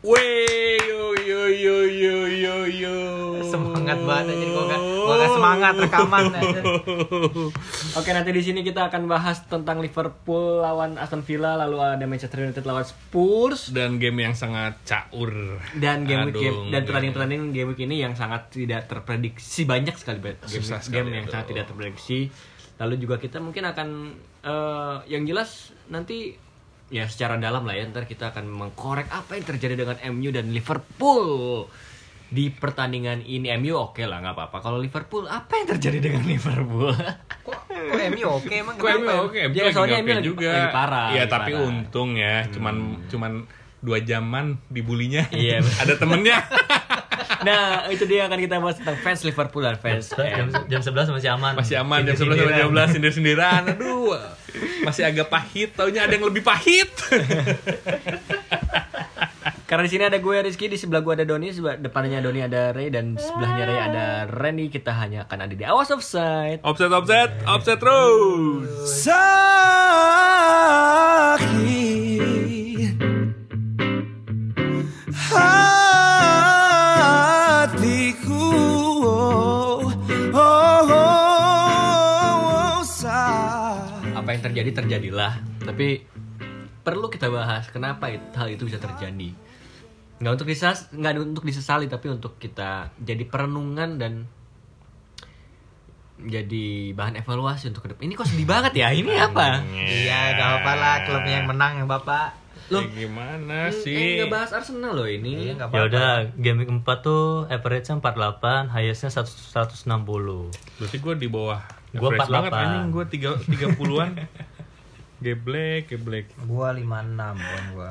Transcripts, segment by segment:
Wey, yo yo yo yo yo yo. Semangat banget aja gua gak, gua gak semangat rekaman aja. Oke, nanti di sini kita akan bahas tentang Liverpool lawan Aston Villa, lalu ada Manchester United lawan Spurs Dan game yang sangat caur. dan game Aduh, game dan game. pertandingan-pertandingan game week ini yang sangat tidak terprediksi banyak sekali game, Susah game sekali yang itu. sangat tidak terprediksi. Lalu juga kita mungkin akan eh, yang jelas nanti ya secara dalam lah ya ntar kita akan mengkorek apa yang terjadi dengan MU dan Liverpool di pertandingan ini MU oke lah nggak apa-apa kalau Liverpool apa yang terjadi dengan Liverpool Kok, kok MU oke emang Kok kenapa MU ya? oke, MU Ya, soalnya MU lagi- juga. lagi parah, Iya, lagi tapi parah. Hmm. untung ya, cuman cuman dua jaman dibulinya. Iya. Ada temennya. nah itu dia akan kita bahas tentang fans Liverpool dan fans jam, jam 11 masih aman. Masih aman jam 11 sampai jam 12 sindir-sindiran. Aduh. Masih agak pahit, taunya ada yang lebih pahit. Karena di sini ada gue Rizky, di sebelah gue ada Doni, sebelah depannya Doni ada Ray dan sebelahnya Ray ada Randy. Kita hanya akan ada di awas offside. Offset, offset, offset terus. sakit Apa yang terjadi terjadilah, tapi perlu kita bahas kenapa hal itu bisa terjadi. Nggak untuk disas, nggak untuk disesali, tapi untuk kita jadi perenungan dan jadi bahan evaluasi untuk ke depan. Ini kok sedih banget ya? Ini apa? Iya, gak apa-apa lah klubnya yang menang ya Bapak. Loh, Ya gimana Eh, sih? nggak bahas Arsenal loh ini. Iya, Ya udah, game week 4 tuh average-nya 48, highest-nya 100 160. Berarti gue di bawah. Gua Average 48. banget anjing, gue 3 30-an. Geblek, geblek. Gua 56 bukan gua.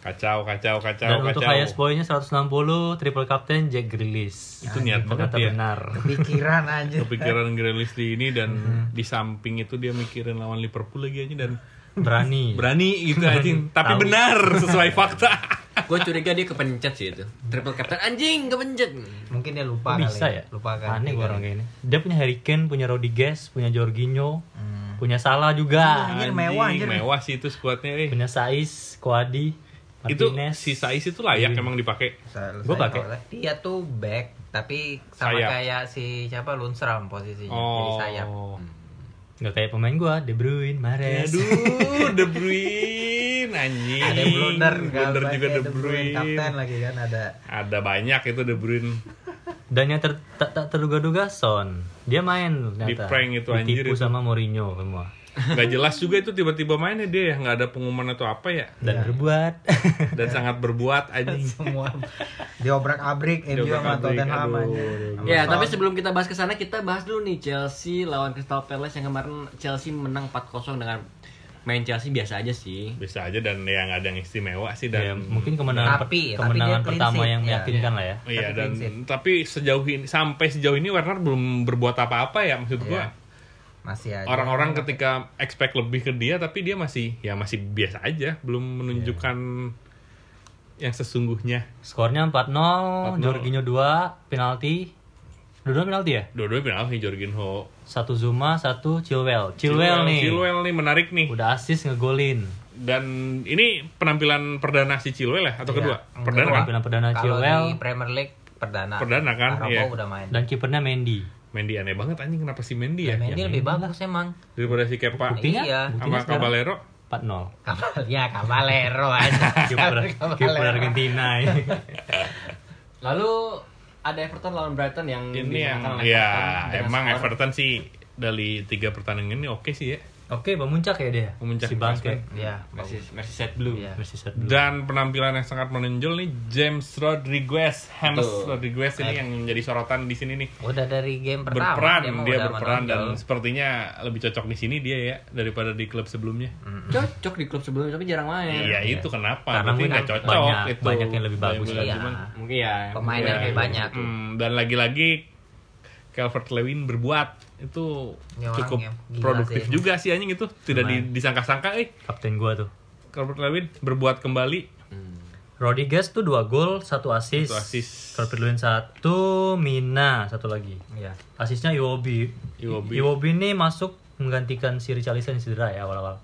Kacau, kacau, kacau, Dan kacau. untuk highest point-nya 160, triple captain Jack Grealish. itu niat banget ya. benar. Pikiran aja. Kepikiran Grealish di ini dan di samping itu dia mikirin lawan Liverpool lagi aja dan Berani. berani gitu anjing. Tapi Tahu. benar sesuai fakta. Gue curiga dia kepencet sih itu. Triple captain anjing kepencet. Mungkin dia lupa kali. bisa ya? Lupa kan. Aneh gua orang kayak ini. Dia punya Harry Kane, punya Rodriguez, punya Jorginho, Hmm. punya Salah juga, Anjir, mewah, anjir. Mewah sih itu skuadnya eh. punya Saiz, Kwadi, Itu Martinez. si Saiz itu layak emang dipakai. Sa- Gua saya pakai. Dia tuh back tapi sama Sayap. kayak si siapa Lundstrom posisinya. Jadi Oh. sayap. Nggak kayak pemain gua, De Bruyne, Mahrez. Aduh, De Bruyne anjing. Ada blunder, Blunder juga De Bruyne. Kapten lagi kan ada. Ada banyak itu De Bruyne. Dan yang ter, tak, tak terduga-duga Son. Dia main ternyata. Di prank itu, anjir Ditipu sama Mourinho semua. Gak jelas juga itu tiba-tiba mainnya dia ya nggak ada pengumuman atau apa ya Dan berbuat. dan sangat berbuat anjing. Semua diobrak-abrik MU sama Diobrak-abrik, Tottenham aja. Sama Ya, tapi sebelum kita bahas ke sana kita bahas dulu nih Chelsea lawan Crystal Palace yang kemarin Chelsea menang 4-0 dengan main Chelsea biasa aja sih. Bisa aja dan yang ada yang istimewa sih ya, dan mungkin kemenangan per- Tapi- kemenangan pertama yang ya. meyakinkan lah ya. Iya dan tapi sejauh ini sampai sejauh ini Werner belum berbuat apa-apa ya maksud gua. Masih aja. Orang-orang ketika expect lebih ke dia tapi dia masih ya masih biasa aja, belum menunjukkan yang sesungguhnya. Skornya 4-0, 4-0. Jorginho 2, penalti. Dua-dua penalti ya? Dua-duanya penalti Jorginho. Satu Zuma, satu Chilwell. Chilwell, nih. Chilwell nih menarik nih. Udah asis ngegolin. Dan ini penampilan perdana si Chilwell ya atau Iya, kedua? Perdana kan? Penampilan perdana Kalau Chilwell di Premier League perdana. Perdana kan, iya. udah main. dan kipernya Mendy. Mendy aneh banget anjing kenapa si Mendy ya? Mendy Ya, lebih bagus emang. Daripada si Kepa Buktinya? Iya. sama Caballero. 4-0. Kabal ya Caballero aja. Kiper Argentina. ya. Lalu ada Everton lawan Brighton yang Ini yang ya Everton emang skor Everton sih dari tiga pertandingan ini oke sih ya. Oke, memuncak ya dia. Memuncak si bangke. Iya. Mercy Merseyside Blue. Iya. Merseyside Blue. Dan penampilan yang sangat menonjol nih James Rodriguez, James. Rodriguez ini yang menjadi sorotan di sini nih. Udah dari game pertama berperan dia udah berperan dan menonjol. sepertinya lebih cocok di sini dia ya daripada di klub sebelumnya. Cocok di klub sebelumnya tapi jarang main. Iya itu kenapa? Karena Berarti mungkin nggak cocok banyak- itu. banyak yang lebih bagus. Iya. cuman- Mungkin ya. Pemainnya Iya. lebih banyak. Hmm, dan lagi-lagi Calvert Lewin berbuat itu Ini orang cukup produktif sih. juga sih anjing itu tidak di- disangka-sangka eh Kapten gua tuh. Calvert Lewin berbuat kembali Rodriguez tuh dua gol, satu asis. Satu assist. Calvert Lewin satu, Mina satu lagi. Iya. Asisnya Iwobi. Iwobi. Iwobi ini masuk menggantikan si Richarlison cedera ya awal-awal.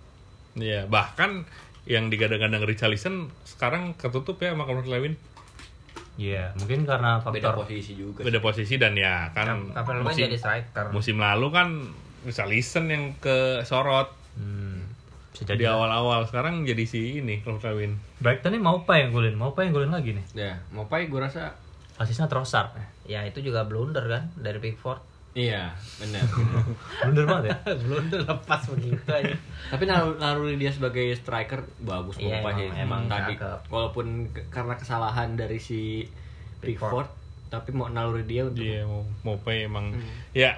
Iya, bahkan yang digadang-gadang Richarlison sekarang ketutup ya sama Calvert Lewin Iya, mungkin karena beda faktor posisi juga beda posisi dan ya kan Kapan musim, jadi striker. musim lalu kan Richarlison yang ke sorot hmm, bisa di jadi. awal-awal sekarang jadi si ini Calvert Lewin Brighton nih mau apa yang golin? Mau apa yang golin lagi nih? ya mau gue rasa Asisnya Trossard. Ya itu juga blunder kan dari Pickford. Iya benar benar. Blunder banget ya. blunder lepas begitu aja. tapi naluri, naluri dia sebagai striker bagus Iya, emang- sih emang tadi cakep. walaupun ke- karena kesalahan dari si Pickford tapi mau naluri dia untuk dia mau mau pay emang Hmm. ya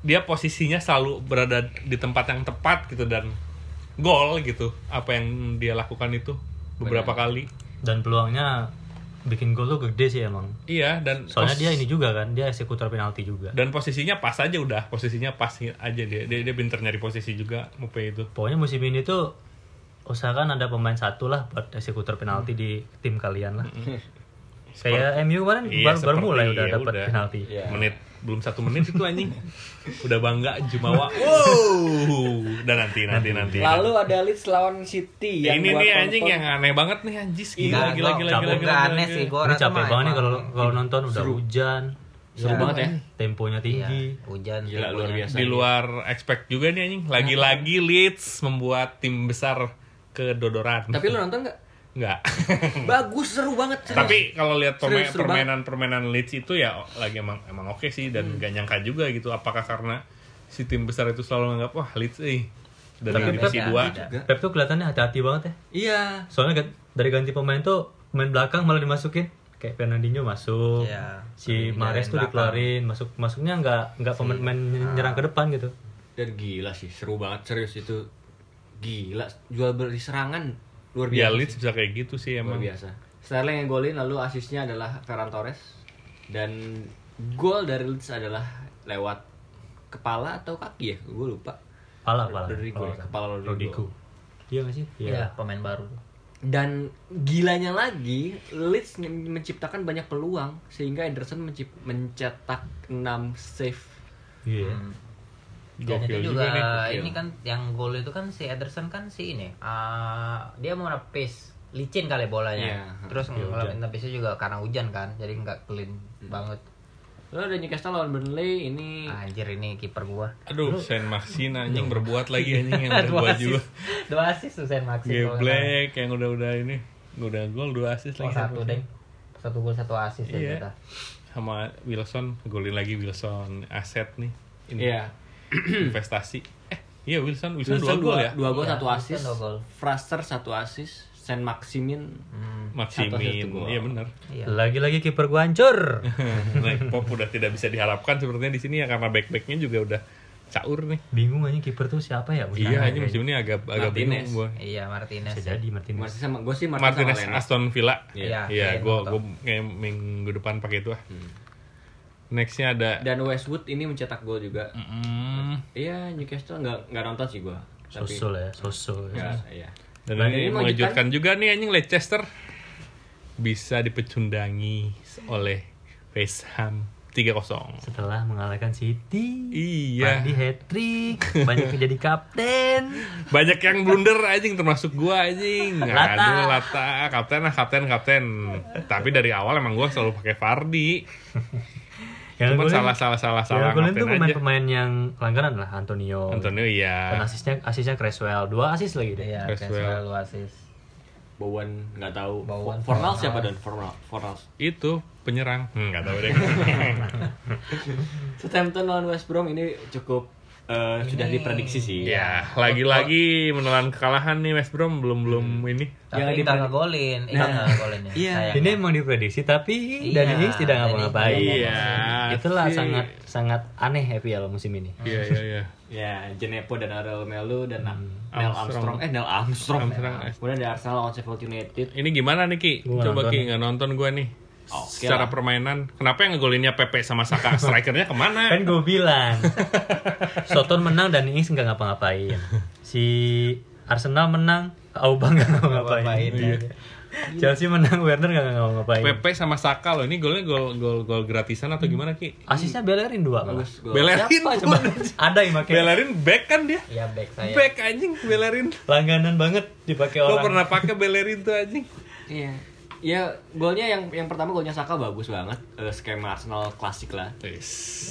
dia posisinya selalu berada di tempat yang tepat gitu dan gol gitu apa yang dia lakukan itu beberapa kali Dan peluangnya bikin gol tuh gede sih emang. iya dan Soalnya pos- dia ini juga kan, dia eksekutor penalti juga. dan posisinya pas aja udah posisinya pas aja dia dia, dia pinter nyari posisi juga Mope itu Pokoknya musim ini tuh usahakan ada pemain satu lah buat eksekutor penalti di tim kalian lah. Kayak MU kemarin Iya, baru, baru mulai udah dapat penalti. Iya. menit belum satu menit itu anjing. Udah bangga Jumawa. Wow. Dan nanti nanti nanti. Lalu ada Leeds lawan City yang ini nih anjing yang aneh banget nih anjis gila Nah, gila gila gila nggak gila, aneh gila. sih rasa capek banget nih kalau kalau nonton udah hujan. Seru banget ya. Temponya Iya, tinggi. hujan Gila, luar biasa. di luar expect juga nih anjing. Lagi-lagi Leeds membuat tim besar kedodoran tapi lu nonton nggak nggak bagus seru banget serius. tapi kalau lihat permainan permainan Leeds itu ya lagi emang emang oke sih dan gak nyangka juga gitu apakah karena si tim besar itu selalu nganggap wah Leeds eh dari Tapi divisi Pep- dua Pep- Pep tuh kelihatannya hati-hati banget ya. iya Soalnya dari ganti pemain tuh pemain belakang malah dimasukin. Kayak Fernandinho masuk. Iya. Si Mares tuh belakang. dikeluarin, masuk masuknya nggak nggak pemain nyerang ke depan gitu. dan gila sih seru banget serius itu gila jual beli serangan luar ya biasa Leeds sih. bisa kayak gitu sih luar emang biasa Sterling yang golin lalu asisnya adalah Ferran Torres dan gol dari Leeds adalah lewat kepala atau kaki ya gue lupa Pala, pala. Rodrigo Pala. ya, kepala Rodrigo. Rodrigo. Iya nggak sih? Iya, pemain baru. dan gilanya lagi Leeds menciptakan banyak peluang sehingga mencip- mencetak 6 save Iya. Dan Gokil itu juga juga, nih, ini kan yang gol itu kan si Ederson kan si ini. ah, dia mau nepis licin kali bolanya. Iya. Terus ngelakuin nepisnya juga karena hujan kan. Jadi nggak clean banget. lalu ada Newcastle lawan Burnley ini Anjir ini kiper gua. aduh Saint Maxine anjing berbuat lagi anjing yang udah Dua asis. juga Dua asis tuh Sen Maxi. Geblek yang udah-udah ini udah gol dua assist Oh, lagi satu deh. Satu gol satu asis ya Iya. kita. sama Wilson golin lagi Wilson aset nih ini iya investasi eh iya Wilson Wilson, Wilson dua gol ya dua gol Iya, satu asis dua gol. Fraser satu asis Saint Maximin Hmm, Maximin iya benar iya. Lagi-lagi kiper gua hancur. nah, Pop udah tidak bisa diharapkan sepertinya di sini ya karena back backnya juga udah caur nih Bingung aja kiper tuh siapa ya? musim iya ini aja musim ini agak agak Martinez. bingung gua Iya Martinez. Bisa jadi Martinez. masih sama gue sih Martinez, Martinez. Aston Villa Iya. Iya. iya iya, gua gua kayak minggu depan pakai itu ah Hmm. Nextnya ada dan Westwood ini mencetak gol juga mm, iya Newcastle nggak nggak nonton sih gue Sosul ya, sosul. ya, iya dan Dan ini ini mengejutkan juga nih anjing Leicester bisa dipecundangi oleh West Ham 3-0 Setelah mengalahkan City, Iya. Mandi hat trick, banyak yang jadi kapten. Banyak yang blunder anjing termasuk gua anjing. Lata. Aduh, Lata, kapten lah, kapten, kapten. Tapi dari awal emang gua selalu pakai Fardi. Yang Cuman salah salah salah yang salah golin tuh pemain-pemain yang langganan lah, Antonio. Antonio Dan iya. asisnya asisnya Creswell, dua asis lagi deh. Iya, Creswell. Creswell dua asis. Bowen nggak tahu Bowen, Fornals. siapa dan Fornals Fornals Itu penyerang. Hmm, nggak tahu deh. Southampton lawan West Brom ini cukup eh, sudah diprediksi sih ya, lagi-lagi menelan kekalahan nih West Brom belum belum ini. Tapi Yang nggak diprediksi- ngegolin, Nah, ngegolin ya. iya. Ini emang diprediksi tapi Iya, Ings tidak Danny ngapa-ngapain. Iya. Itulah sih. sangat sangat aneh FPL musim ini. Iya, iya, iya. ya Jenepo dan Ariel Melu dan Neil Armstrong. Armstrong eh Neil Armstrong, Armstrong. kemudian ada Arsenal lawan Sheffield United Ini gimana nih Ki? Gua Coba nonton. Ki nggak nonton gua nih. Oke Secara lah. permainan, kenapa yang ngegolinnya Pepe sama Saka? Strikernya ke mana? Kan gue bilang. Soton menang dan Ings nggak ngapa-ngapain. Si Arsenal menang, Aubang nggak ngapa-ngapain. Ngapa-ngapain, iya. Chelsea menang Werner nggak nggak ngapain Pepe sama Saka loh. Ini golnya gol gol gol gratisan atau gimana Ki? asisnya Bellerin dua malah Bellerin siapa coba ada yang pakai Bellerin back kan dia? Iya back saya. Back anjing Bellerin. langganan banget dipakai Lo orang pernah pakai Bellerin tuh anjing? Iya. Ya golnya yang yang pertama golnya Saka bagus banget, Eh, skema Arsenal klasik lah.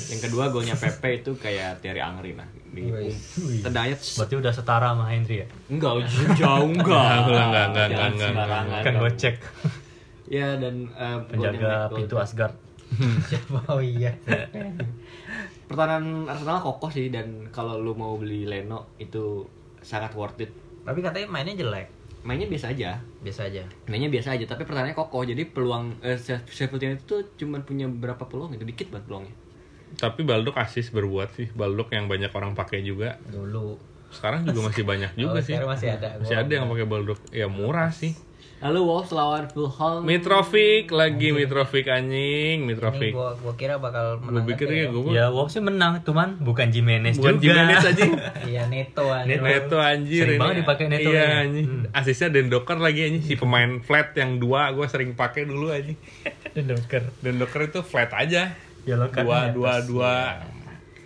Yang kedua golnya Pepe itu kayak Thierry Henry lah. Di tendangnya berarti udah setara sama Henry ya enggak jauh enggak. Enggak, enggak, enggak, enggak, Jangan enggak, sembarangan. kan gocek Ya dan golnya penjaga pintu Asgard Oh iya. Pertahanan Arsenal kokoh sih dan kalau lu mau beli Leno itu sangat worth it. Tapi katanya mainnya jelek. Mainnya biasa aja. Biasa aja. Mainnya biasa aja, tapi pertahanannya kokoh. Jadi peluang eh, Sheffield United itu cuma punya berapa peluang itu dikit banget peluangnya. Tapi Baldok asis berbuat sih. Baldok yang banyak orang pakai juga. Dulu. Sekarang juga masih banyak juga Oh, sih. masih ada. Masih ada yang pakai Baldok. Ya murah sih. Lalu Wolves lawan Fulham. Mitrovic lagi Mitrovic anjing, Ini Mitrovic. gua gua kira bakal menang. pikir tapi ya gue ya Wolves sih menang cuman bukan Jimenez bukan juga Jimenez anjing. Iya Neto anjir. Neto anjir Sering ini. banget dipakai Neto Iya ini. anjing. Asisnya Dendoker lagi anjing si pemain flat yang dua gue sering pakai dulu anjing. Dendoker Dendoker itu flat aja. ya lo kan Dua ya, dua terus. dua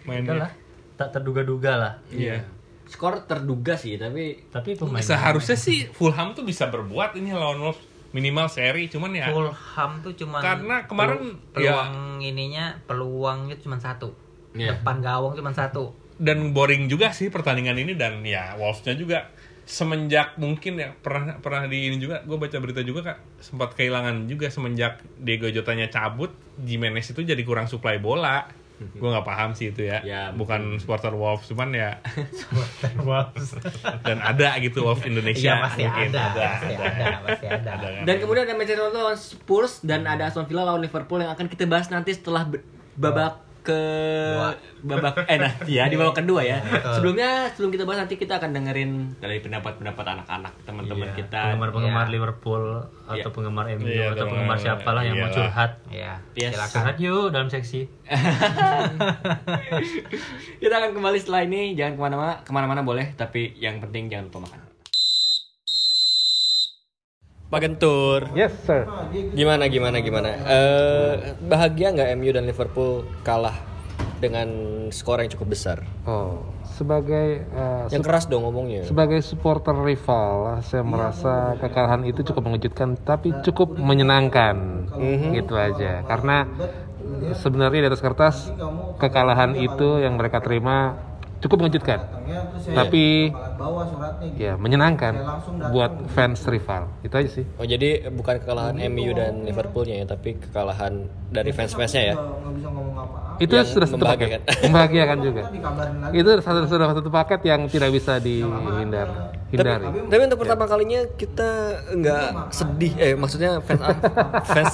Udah mainnya. lah tak terduga-duga lah Iya. Skor terduga sih, tapi tapi pemain Seharusnya sih Fulham tuh bisa berbuat ini lawan Wolves minimal seri cuman ya Fulham tuh cuman Karena kemarin pelu- ya- peluang ininya peluangnya cuma satu. Iya. Depan gawang cuma satu. dan boring juga sih pertandingan ini dan ya Wolves-nya juga semenjak mungkin ya pernah pernah di ini juga gue baca berita juga kak sempat kehilangan juga semenjak Diego Jotanya cabut Jimenez itu jadi kurang suplai bola gue nggak paham sih itu ya, Ya, bukan supporter Wolves cuman ya Wolves. dan ada gitu Wolves Indonesia Iya pasti mungkin ada, pasti ada. ada, pasti ada. Ada kan? dan kemudian ada Manchester United lawan Spurs dan ada Aston Villa lawan Liverpool yang akan kita bahas nanti setelah babak ke babak eh nanti ya di babak kedua ya. Sebelumnya sebelum kita bahas nanti kita akan dengerin dari pendapat-pendapat anak-anak teman-teman Iya, kita. penggemar-penggemar Iya. Liverpool atau Iya. penggemar MU Iya, atau penggemar siapa lah yang mau Iyalah. curhat Iya, Yes. silakan. curhat yuk dalam seksi Kita akan kembali setelah ini. Jangan ke mana-mana, ke mana-mana boleh, tapi yang penting jangan lupa makan. Pak Gentur, Yes, sir. gimana gimana gimana? Eh, bahagia nggak MU dan Liverpool kalah dengan skor yang cukup besar? Oh, sebagai eh, Yang keras dong ngomongnya. sebagai supporter rival, saya merasa kekalahan itu cukup mengejutkan, tapi cukup menyenangkan. Gitu aja. Karena sebenarnya di atas kertas kekalahan itu yang mereka terima cukup mengejutkan. Tapi ya menyenangkan buat fans rival. Itu aja sih. Oh jadi bukan kekalahan MU dan Liverpoolnya ya, tapi kekalahan dari fans-fansnya ya? Itu Yang sudah satu paket. Membahagiakan juga. Itu satu sudah satu paket yang tidak bisa dihindar hindari. Tapi untuk pertama kalinya kita nggak sedih, eh maksudnya fans fans fans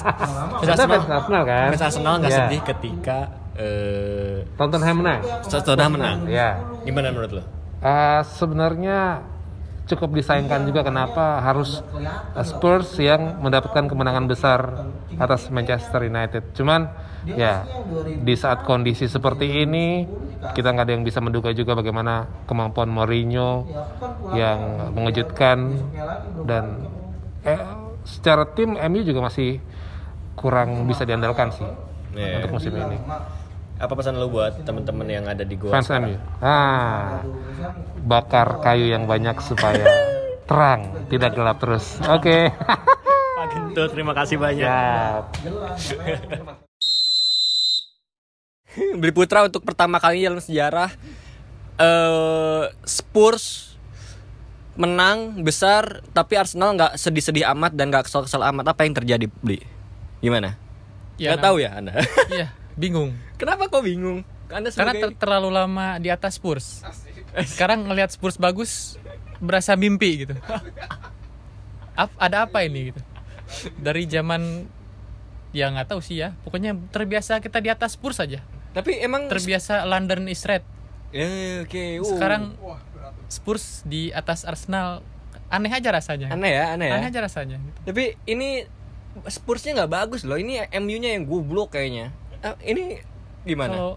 Arsenal, fans Arsenal kan? fans Arsenal nggak Ya. sedih ketika eh Tottenham menang. Tottenham menang. Ya. Gimana menurut lo? Eh, sebenarnya cukup disayangkan juga kenapa harus eh, Spurs yang mendapatkan kemenangan besar atas Manchester United. Cuman ya di saat kondisi seperti ini kita nggak ada yang bisa menduga juga bagaimana kemampuan Mourinho yang mengejutkan dan eh, secara tim MU juga masih kurang bisa diandalkan sih Iya. untuk musim ini. Apa pesan lo buat teman-teman yang ada di gua? Fans MU. Ah, bakar kayu yang banyak supaya terang, tidak gelap terus. Oke. Pak Gento, terima kasih banyak. Siap. Beli Putra untuk pertama kalinya dalam sejarah eh Spurs menang besar tapi Arsenal nggak sedih-sedih amat dan nggak kesel-kesel amat apa yang terjadi beli gimana Ya, nggak tahu ya anda Iya, bingung. kenapa kok bingung anda Karena ter- terlalu lama di atas Spurs. Sekarang ngelihat Spurs bagus, berasa mimpi gitu. Ap- ada apa ini gitu? Dari zaman ya nggak tahu sih ya. Pokoknya terbiasa kita di atas Spurs saja. Tapi emang Terbiasa London is red. Eh, oke uh. Sekarang Spurs di atas Arsenal aneh aja rasanya. aneh ya aneh ya Aneh aja rasanya. tapi ini Spursnya nggak bagus loh ini MU-nya yang goblok kayaknya Eh, ini gimana Kalau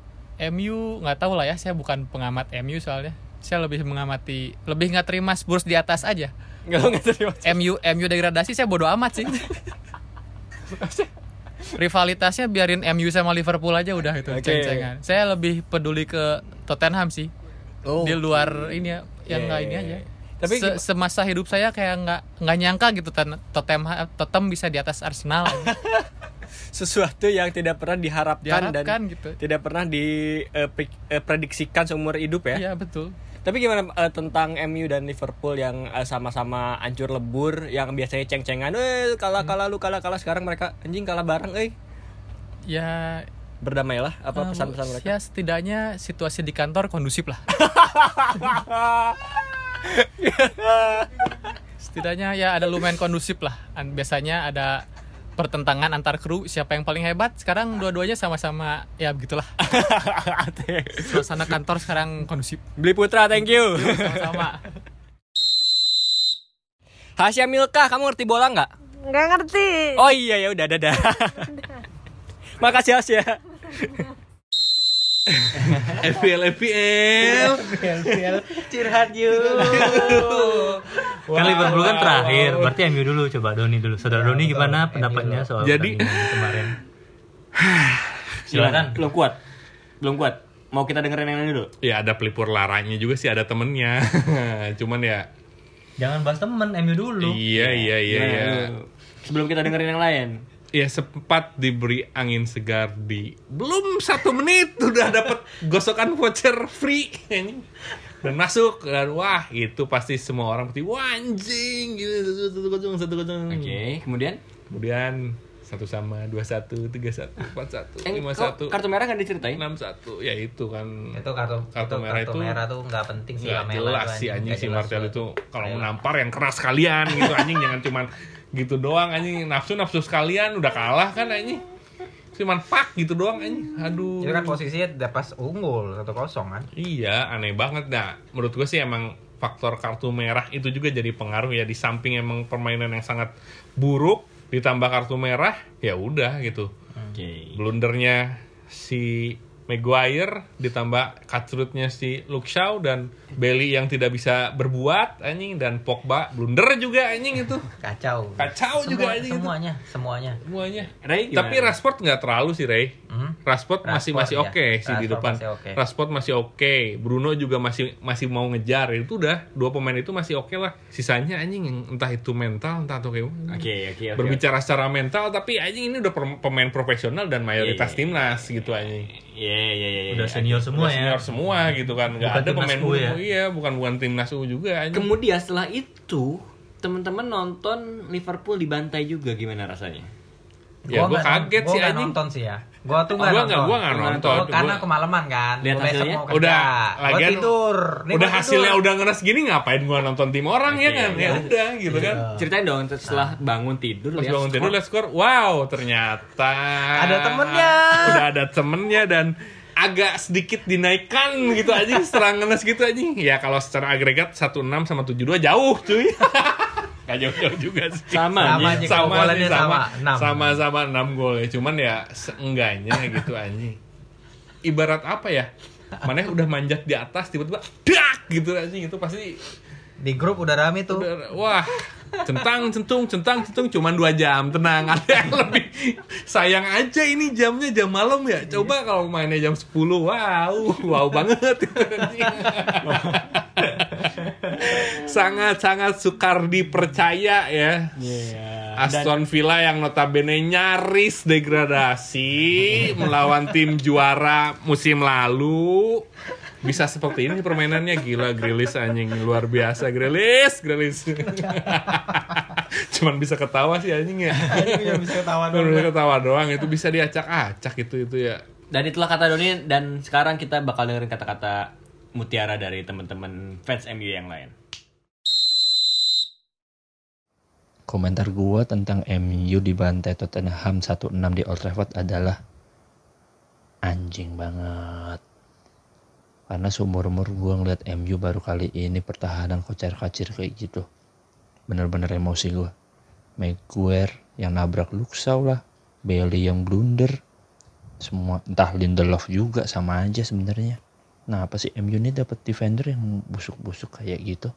MU nggak tahu lah ya, saya bukan pengamat MU soalnya. Saya lebih mengamati, lebih nggak terima Spurs di atas aja. Nggak terima. MU MU degradasi saya bodo amat sih. Rivalitasnya biarin MU sama Liverpool aja udah itu Oke. ceng-cengan. Saya lebih peduli ke Tottenham sih. Oh. Di luar ini ya, yang Iya, nggak iya, ini iya. aja. Tapi Se- semasa hidup saya kayak nggak nggak nyangka gitu Ten- Tottenham Tottenham bisa di atas Arsenal. sesuatu yang tidak pernah diharapkan, Diharapkan dan gitu. tidak pernah diprediksikan seumur hidup ya. Iya betul. Tapi gimana eh, tentang MU dan Liverpool yang eh, sama-sama hancur lebur, yang biasanya ceng-cengan, eh kalah kalah lu kalah kalah sekarang mereka anjing kalah bareng, eh Ya berdamailah apa eh, pesan-pesan mereka? Ya setidaknya situasi di kantor kondusif lah. setidaknya ya ada lumayan kondusif lah. An- Biasanya ada pertentangan antar kru siapa yang paling hebat. Sekarang dua-duanya sama-sama ya begitulah. Suasana kantor sekarang kondusif. Beli Putra, thank you. Sama-sama. Hasya Milka, kamu ngerti bola nggak? Nggak ngerti. Oh iya ya udah dadah. Makasih Hasya. FPL FPL Curhat yuk. Kan Liverpool kan terakhir, berarti MU dulu coba Doni dulu. Saudara Doni gimana pendapatnya soal Jadi- pertandingan kemarin? Silakan. Belum kuat. Belum kuat. Mau kita dengerin yang ini dulu? ya ada pelipur laranya juga sih ada temennya cuman ya Jangan bahas temen MU dulu. iya iya iya Gimana iya? Sebelum kita dengerin yang lain. Ya sempat diberi angin segar di belum satu menit udah dapat gosokan voucher free anjing. dan masuk dan wah itu pasti semua orang pasti wah anjing gitu satu kosong satu kosong Oke, kemudian kemudian satu sama dua satu tiga satu empat satu Eh, lima satu kartu merah kan diceritain? enam satu ya itu kan Itu kartu Kartu itu merah kartu itu merah tuh nggak penting sih nggak jelas sih anjing nggak si tuh. itu kalau mau nampar yang keras sekalian gitu anjing jangan cuman gitu doang anjing. Nafsu nafsu sekalian udah kalah kan anjing. Cuman pak gitu doang anjing. Aduh. Itu kan posisinya udah pas unggul satu kosong kan. iya aneh banget. Dah menurut gue sih emang faktor kartu merah itu juga jadi pengaruh ya. Di samping emang permainan yang sangat buruk ditambah kartu merah ya udah gitu. Oke. blundernya si Maguire ditambah cutthroatnya si Luke Shaw dan Bailey yang tidak bisa berbuat anjing dan Pogba blunder juga anjing itu Kacau. Kacau juga Semua- anjing itu. semuanya, semuanya. semuanya Ray gimana? tapi Rashford nggak terlalu sih Ray Hmm? Rashford masih Rashford, masih ya. oke sih di Rashford depan masih oke. Rashford masih oke Bruno juga masih masih mau ngejar itu udah dua pemain itu masih oke lah sisanya anjing yang entah itu mental entah atau kayak gimana. Oke, oke, oke. berbicara secara mental tapi anjing ini udah pemain profesional dan mayoritas Iya, iya. timnas gitu anjing Iya, iya, iya. iya. Udah senior semua Udah ya. senior semua gitu kan nggak Bukan ada pemain U ya? Iya bukan bukan timnas U juga anjing Kemudian setelah itu teman-teman nonton Liverpool dibantai juga gimana rasanya? ya gue kaget sih gua anjing nonton sih ya. Gua tuh Oh, nggak gua nonton. nggak- gua nggak Gua nonton. Karena Gua- kemalaman kan. Lihat Gua hasilnya? mau kerja. udah Gua lagian tidur. Nih, udah gua hasilnya tidur. udah ngeres gini ngapain gua nonton tim orang ya Oke, kan ya iya. udah gitu kan Ceritain dong setelah bangun tidur Pas bangun tidur skor. lihat skor, wow ternyata Ada temennya. Udah ada temennya dan agak sedikit dinaikkan gitu aja ngenes gitu aja. Ya kalau secara agregat 16 sama 72 jauh cuy. Gak jauh-jauh juga sih. Sama, Sama aja. aja. sama sih, sama sama, enam. sama sama 6 gol ya. Cuman ya seenggaknya gitu anjing. Ibarat apa ya? Mana udah manjat di atas tiba-tiba dak gitu anjing itu pasti Di grup udah rame tuh. Udah, wah centang centung centang centung cuman dua jam tenang. Ada yang lebih sayang aja ini jamnya jam malam ya. Coba kalau mainnya jam 10 wow wow banget. Sangat sangat sukar dipercaya ya. Iya. Aston Villa yang notabene nyaris degradasi melawan tim juara musim lalu bisa seperti ini permainannya. Gila Grilis anjing. Luar biasa Grilis Grilis. Cuman bisa ketawa sih anjing ya. Bisa ketawa bisa ketawa doang. Itu bisa diacak-acak itu itu ya. Dan itulah kata Doni dan sekarang kita bakal dengerin kata-kata mutiara dari teman-teman fans MU yang lain. Komentar gua tentang MU dibantai Tottenham 1-6 di Old Trafford adalah anjing banget. Karena seumur-umur gua ngeliat MU baru kali ini pertahanan kocar-kacir kayak gitu. Bener-bener emosi gua. Maguire yang nabrak Luxau lah, Bailey yang blunder, semua entah Lindelof juga sama aja sebenarnya. Nah apa sih MU ini dapat defender yang busuk-busuk kayak gitu?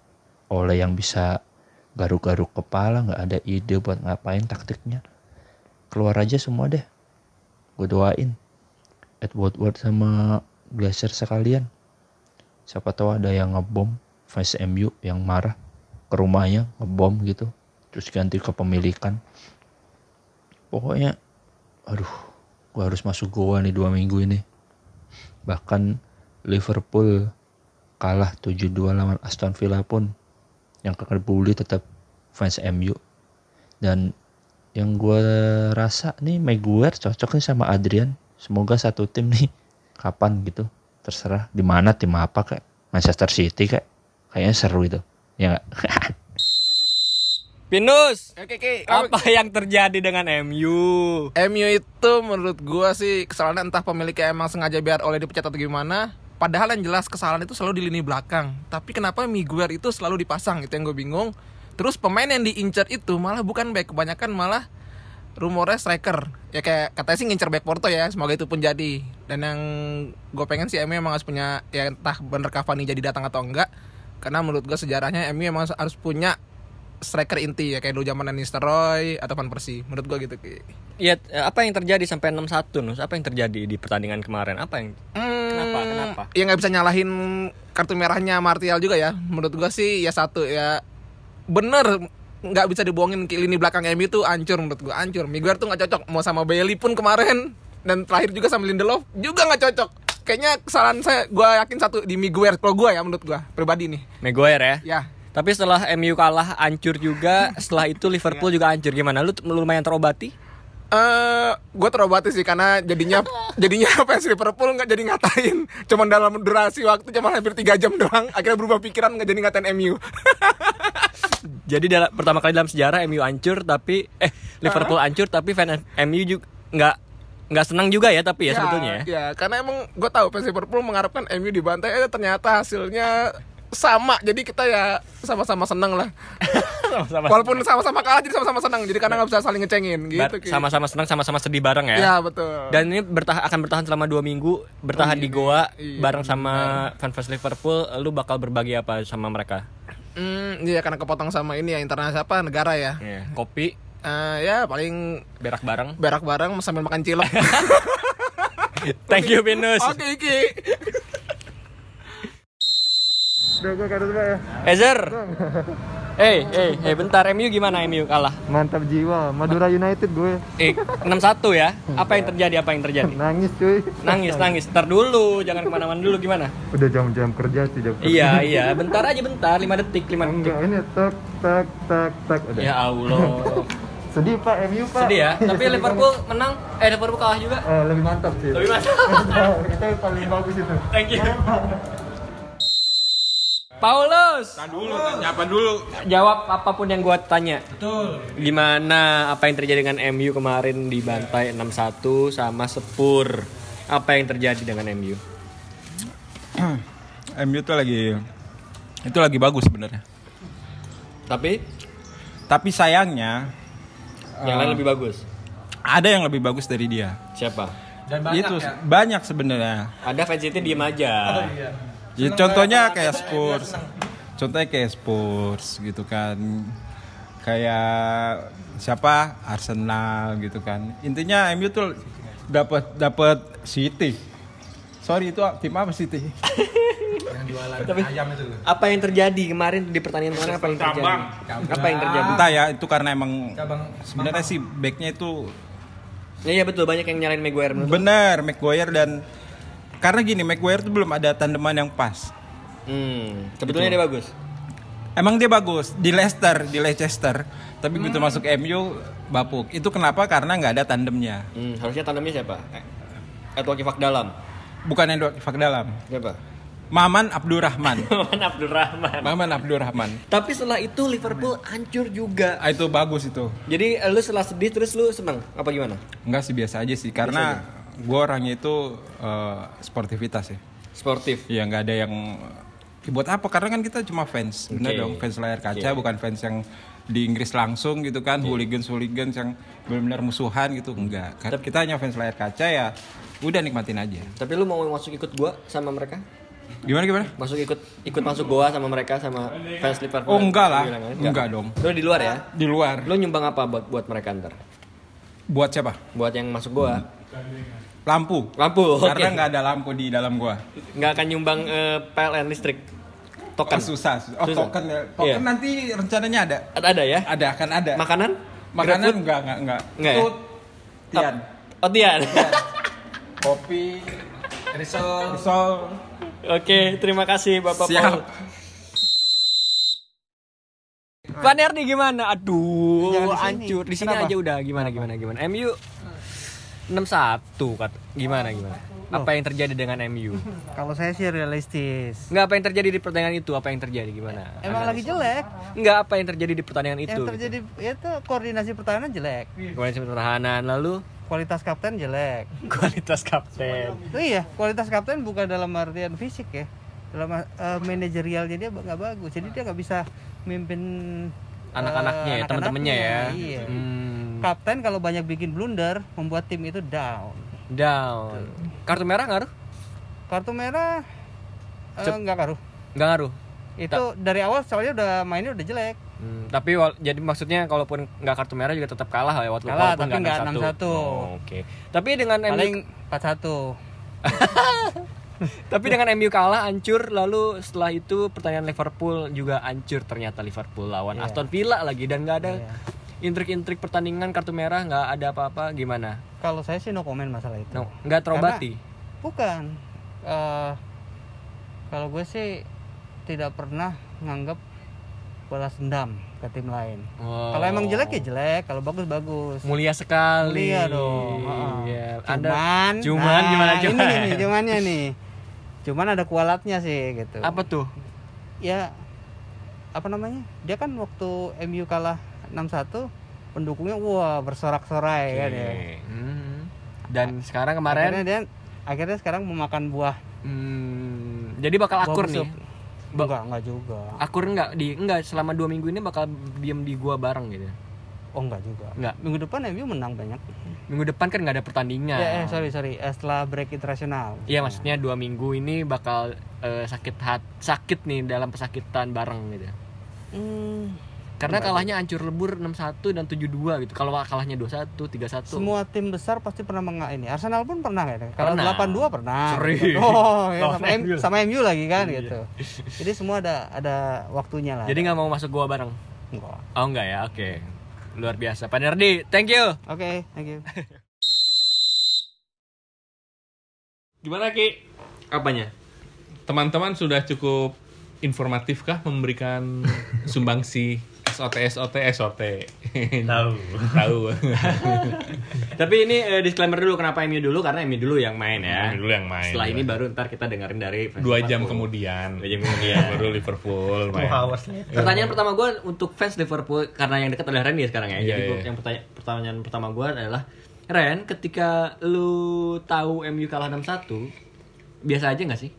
Oleh yang bisa garuk-garuk kepala nggak ada ide buat ngapain taktiknya keluar aja semua deh gue doain Edward Ward sama Glacier sekalian siapa tahu ada yang ngebom fans MU yang marah ke rumahnya ngebom gitu terus ganti kepemilikan pokoknya aduh gue harus masuk goa nih dua minggu ini. Bahkan Liverpool kalah 7-2 lawan Aston Villa pun yang kebuli tetap fans MU dan yang gue rasa nih Maguire cocok nih sama Adrian. Semoga satu tim nih kapan gitu terserah di mana tim apa kayak Manchester City kayak kayaknya seru itu ya nggak Pinus, Oke, oke. apa yang terjadi dengan MU? MU itu menurut gua sih kesalahan entah pemiliknya emang sengaja biar oleh dipecat atau gimana. Padahal yang jelas kesalahan itu selalu di lini belakang. Tapi kenapa Miguel itu selalu dipasang? Itu yang gue bingung. Terus pemain yang diincar itu malah bukan back, kebanyakan malah rumornya striker. Ya kayak katanya sih ngincer back Porto ya, semoga itu pun jadi. Dan yang gue pengen sih MU emang harus punya ya entah bener Cavani jadi datang atau enggak. Karena menurut gue sejarahnya MU emang harus punya striker inti ya kayak dulu zaman Nistelrooy atau Van Persie. Menurut gue gitu. Ki. Ya, apa yang terjadi sampai 6-1 Nus? Apa yang terjadi di pertandingan kemarin? Apa yang Kenapa? Kenapa? Ya nggak bisa nyalahin kartu merahnya Martial juga ya. Menurut gua sih ya satu ya bener nggak bisa dibohongin ke lini belakang MU itu hancur menurut gua hancur. Miguel tuh nggak cocok mau sama Bailey pun kemarin dan terakhir juga sama Lindelof juga nggak cocok. Kayaknya kesalahan saya gua yakin satu di Miguel kalau gua ya menurut gua pribadi nih. Maguire ya? Ya. Tapi setelah MU kalah hancur juga, setelah itu Liverpool juga hancur. Gimana? Lu lumayan terobati? Eh, gue terobati sih karena jadinya jadinya fans Liverpool nggak jadi ngatain, cuman dalam durasi waktu cuma hampir tiga jam doang, akhirnya berubah pikiran nggak jadi ngatain MU. Jadi dalam, pertama kali dalam sejarah MU hancur tapi eh Liverpool hancur tapi fan MU juga nggak nggak senang juga ya tapi ya, sebetulnya ya. Ya, karena emang gue tahu fans Liverpool mengharapkan MU dibantai, eh ternyata hasilnya sama. Jadi kita ya sama-sama seneng lah. Sama-sama. Walaupun sama-sama kalah jadi sama-sama seneng. Jadi karena nggak bisa saling ngecengin gitu. Sama-sama senang sama-sama sedih bareng ya. Ya betul. Dan ini bertahan akan bertahan selama dua minggu bertahan Oh, di iya. Goa Iya, bareng sama fans Liverpool. Lu bakal berbagi apa sama mereka? Hmm, iya karena kepotong sama ini ya internasional apa negara ya. Iya, Kopi, Eh, ya paling berak bareng. berak bareng sambil makan cilok. Thank you Pinus. Oke Iki. Udah gue kado dulu ya. Ezer. Eh, eh, eh, bentar MU gimana MU kalah? Mantap jiwa, Madura United gue. Eh, 6-1 ya. Apa yang terjadi? Apa yang terjadi? Nangis cuy. Nangis, nangis. Ntar dulu, jangan ke mana-mana dulu gimana? Udah jam-jam kerja sih jam kerja. Iya, iya. Bentar aja, bentar. 5 detik, 5 detik. Enggak, ini tak tak tak tak udah. Ya Allah. Sedih Pak, MU Pak. Sedih ya. Tapi Sedih Liverpool menang. Eh, Liverpool kalah juga. banget. Eh, lebih mantap sih. Lebih mantap. Itu paling bagus itu. Thank you. Paulus, Nah dulu, nyapa dulu. jawab apa pun yang gua tanya. Betul. Gimana apa yang terjadi dengan MU kemarin dibantai 6-1 sama Sepur? Apa yang terjadi dengan MU? MU tuh lagi itu lagi bagus sebenarnya. Tapi Tapi sayangnya yang eh, lain lebih bagus. ada yang lebih bagus dari dia. Siapa? itu banyak sebenarnya. Ada fans City diem aja. Ya, contohnya kayak Spurs. Contohnya kayak Spurs gitu kan. Kayak siapa? Arsenal gitu kan. Intinya MU tuh dapat dapat City. Sorry itu tim apa City? Tapi apa yang terjadi kemarin di pertandingan kemarin apa yang terjadi? Apa yang terjadi? Entah ya itu karena emang sebenarnya sih backnya itu Ya, iya betul banyak yang nyalain Maguire menurut benar Maguire dan karena gini Maguire tuh belum ada tandeman yang pas. Hmm, sebetulnya Gitu. dia bagus. Emang dia bagus di Leicester, di Leicester, tapi begitu masuk MU bapuk. Itu kenapa? Karena nggak ada tandemnya. Hmm, harusnya tandemnya siapa? Eh, Edward Kifak Dalam. Bukan Edward Fak dalam. Siapa? Maman Abdurrahman. Maman Abdurrahman. Maman Abdurrahman. Tapi setelah itu Liverpool hancur juga. Ah, itu bagus itu. Jadi eh, lu setelah sedih terus lu seneng apa gimana? Enggak sih biasa aja sih karena gue orangnya itu eh, sportivitas ya. Sportif. Iya nggak ada yang Ya, buat apa? Karena kan kita cuma fans, bener Oke. dong, fans layar kaca, Oke. bukan fans yang di Inggris langsung gitu kan, hooligans hooligans yang benar-benar musuhan gitu, enggak. Karena kita hanya fans layar kaca ya, udah nikmatin aja. Tapi lu mau masuk ikut gua sama mereka? Gimana gimana? Masuk ikut ikut masuk goa sama mereka sama fans Liverpool. Oh, enggak lah. Bilang, kan? Enggak dong. Lu di luar ya? Di luar. Lu nyumbang apa buat buat mereka ntar? Buat siapa? Buat yang masuk goa. Lampu. Lampu. Karena nggak ada lampu di dalam gua. nggak akan nyumbang eh, PLN listrik. Token. Oh, susah. Oh, Susah. token ya. Token Iya. nanti rencananya ada. Ada, ada ya? Ada, akan ada. Makanan? Makanan GrabFood? enggak, enggak, enggak. Enggak ya? Tian. Oh, Tian. Kopi, risol. Risol. Oke, terima kasih Bapak Siap. Paul. Pak Nerdi gimana? Aduh, sini. hancur. Di sini Kenapa? aja udah gimana gimana gimana. MU 6-1 kat. Gimana gimana? Apa yang terjadi dengan MU? Kalau saya sih realistis. Enggak apa yang terjadi di pertandingan itu? Apa yang terjadi gimana? Emang lagi jelek. Enggak apa yang terjadi di pertandingan itu? Yang terjadi itu koordinasi pertahanan jelek. Koordinasi pertahanan lalu Kualitas kapten jelek. kualitas kapten. Oh iya, kualitas kapten bukan dalam artian fisik ya. Dalam uh, manajerialnya dia nggak bagus. Jadi dia nggak bisa mimpin Anak-anaknya eh, ya, teman-temannya ya. Iya. Hmm, Kapten kalau banyak bikin blunder membuat tim itu down. down. Kartu merah ngaruh? Kartu merah eh, Cep- nggak ngaruh. Nggak ngaruh. Itu dari awal soalnya udah mainnya udah jelek. Hmm, tapi jadi maksudnya kalaupun nggak kartu merah juga tetap kalah ya waktu Kalah, tapi nggak 6-1. 6-1. Oh, Oke. Tapi dengan Paling MU 4-1. tapi dengan MU kalah hancur lalu setelah itu pertandingan Liverpool juga hancur ternyata Liverpool lawan Iya. Aston Villa lagi dan nggak ada Iya. Intrik-intrik pertandingan kartu merah nggak ada apa-apa gimana? Kalau saya sih no comment masalah itu. No, nggak terobati. Bukan. Eh, kalau gue sih tidak pernah nganggap balas dendam ke tim lain. Wow. Kalau emang jelek ya jelek, kalau bagus bagus. Mulia sekali. Mulia dong. heeh. Iya. Cuman, Anda, cuman nah, gimana Ini cuman? nih, cumannya nih. Cuman ada kualatnya sih gitu. Apa tuh? Ya apa namanya? Dia kan waktu MU kalah 6-1 pendukungnya wah bersorak-sorai kan ya. Hmm. Dan sekarang kemarin Akhirnya dia akhirnya sekarang memakan buah Hmm, jadi bakal buah akur busuk. nih. Enggak, enggak juga. Akur enggak di enggak selama dua minggu ini bakal diem di gua bareng gitu. Oh enggak juga. Enggak. Minggu depan MU menang banyak. Minggu depan kan nggak ada pertandingan. Ya, eh, sorry sorry. Eh, setelah break internasional. Iya maksudnya dua minggu ini bakal eh, sakit hat sakit nih dalam pesakitan bareng gitu. Hmm, Karena kalahnya hancur lebur 6-1 dan 7-2 gitu. Kalau kalahnya 2-1, 3-1. semua tim besar pasti pernah menga ini. Arsenal pun pernah kan? Kalau Pernah. 82 pernah. Serius. Oh, ya, sama, M, MU. sama MU lagi kan Iya. gitu. Jadi semua ada ada waktunya lah. Jadi nggak mau masuk gua bareng. enggak. Oh enggak ya, oke. Luar biasa. Pak Nerdi, thank you. Oke, thank you. Gimana Ki? Apanya? Teman-teman sudah cukup informatifkah memberikan sumbangsi SOT SOT SOT? Tahu. Tahu. Tapi ini eh, disclaimer dulu kenapa MU dulu karena MU dulu yang main ya. MU dulu yang main. Setelah ini baru ntar kita dengerin dari fans Dua jam Liverpool. kemudian. Dua jam kemudian. baru Liverpool Two main. hours later. Pertanyaan pertama gue untuk fans Liverpool karena yang dekat adalah Ren ya sekarang ya. Iya, Jadi gua- iya. yang pertanya- pertanyaan pertama gue adalah Ren, ketika lu tahu MU kalah 6-1, biasa aja nggak sih?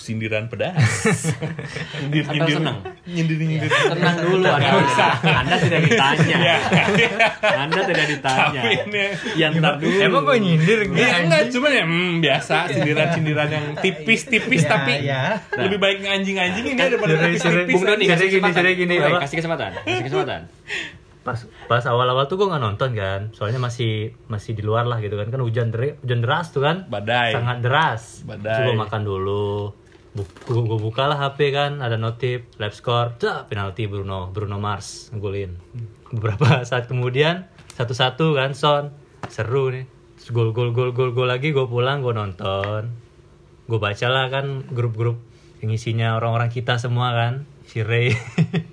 Sindiran pedas. nyindir, Atau senang? Nyindir nyindir. Tenang dulu Anda. Anda tidak ditanya. Iya. Anda tidak ditanya. Tapi ini Ya ntar dulu. Emang gue nyindir Ya, enggak? enggak, cuman ya hmm, biasa sindiran-sindiran yang tipis-tipis Ya, tapi ya. lebih baik anjing-anjing ini daripada Dari- tipis-tipis. Bung Doni kasih gini, kesempatan. jadi gini, kasih kesempatan. Kasih kesempatan. pas pas awal-awal tuh gue nggak nonton kan soalnya masih masih di luar lah gitu kan kan hujan deras hujan deras tuh kan Badai. sangat deras Badai. gue makan dulu gue gue buka lah HP kan ada notif live score dah penalti Bruno Bruno Mars ngegolin. Beberapa saat kemudian satu-satu kan Son. Seru nih. Terus gol gol gol gol gol lagi gue pulang gue nonton. Gue baca lah kan grup-grup yang isinya orang-orang kita semua kan si Ray.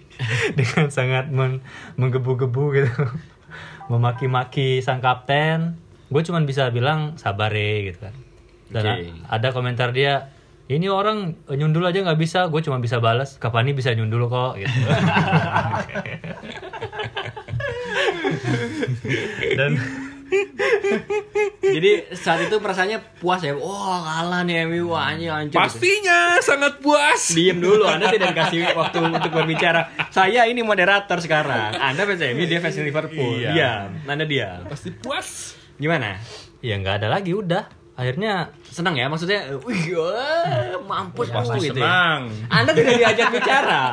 Dengan sangat men- menggebu-gebu gitu. Memaki-maki sang kapten. Gue cuman bisa bilang sabar Ray gitu kan. Dan Oke. a- ada komentar dia ini orang nyundul aja nggak bisa gue cuma bisa balas Cavani bisa nyundul kok gitu dan Jadi saat itu perasaannya puas ya. Wah, kalah nih MU wah anjing hancur. gitu. Pastinya sangat puas. Diem dulu, Anda tidak dikasih waktu untuk berbicara. Saya ini moderator sekarang. Anda fans MU, dia fans Liverpool. Iya. Diam, Anda diam. Pasti puas. Gimana? ya nggak ada lagi udah akhirnya senang ya maksudnya wih wah, mampus Pasti pasti gitu ya. senang. Anda tidak diajak bicara.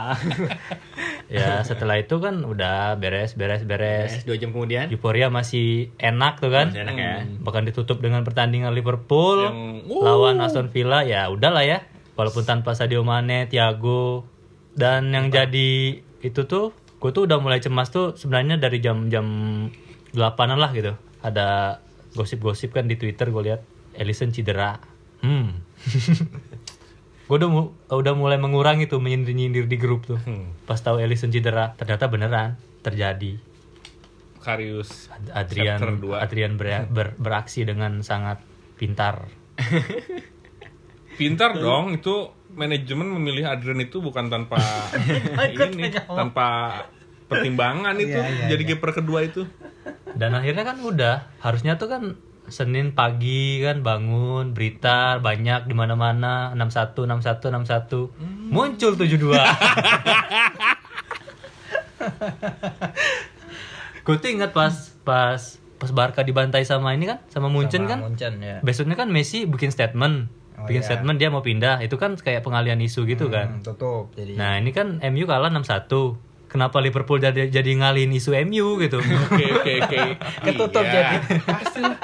ya setelah itu kan udah beres beres beres Dua jam kemudian. euforia masih enak tuh kan Masih enak ya. bahkan ditutup dengan pertandingan Liverpool Yang, uh. lawan Aston Villa ya udahlah ya walaupun tanpa Sadio Mane Thiago dan yang jadi itu tuh gue tuh udah mulai cemas tuh sebenarnya dari jam-jam 8an lah gitu ada gosip-gosip kan di Twitter gue lihat Ellison cedera. Hmm. Gue udah mu- udah mulai mengurangi tuh menyindir-nyindir di grup tuh. Pas tahu Ellison cedera ternyata beneran terjadi. Karius Adrian chapter dua. Adrian ber- ber- beraksi dengan sangat pintar. Pintar dong itu manajemen memilih Adrian itu bukan tanpa ini tanpa pertimbangan itu jadi kiper kedua itu. dan akhirnya kan udah harusnya tuh kan Senin pagi kan bangun berita banyak di mana-mana 61 61 61 muncul 72 gue tuh ingat pas pas pas Barca dibantai sama ini kan sama Munchen kan Munchen ya. besoknya kan Messi bikin statement Oh, bikin iya. statement dia mau pindah itu kan kayak pengalian isu gitu kan Hmm, tutup jadi. nah ini kan MU kalah 6-1 kenapa Liverpool jadi jadi ngalihin isu MU gitu Oke oke oke. Ketutup Iya. jadi. Pastilah.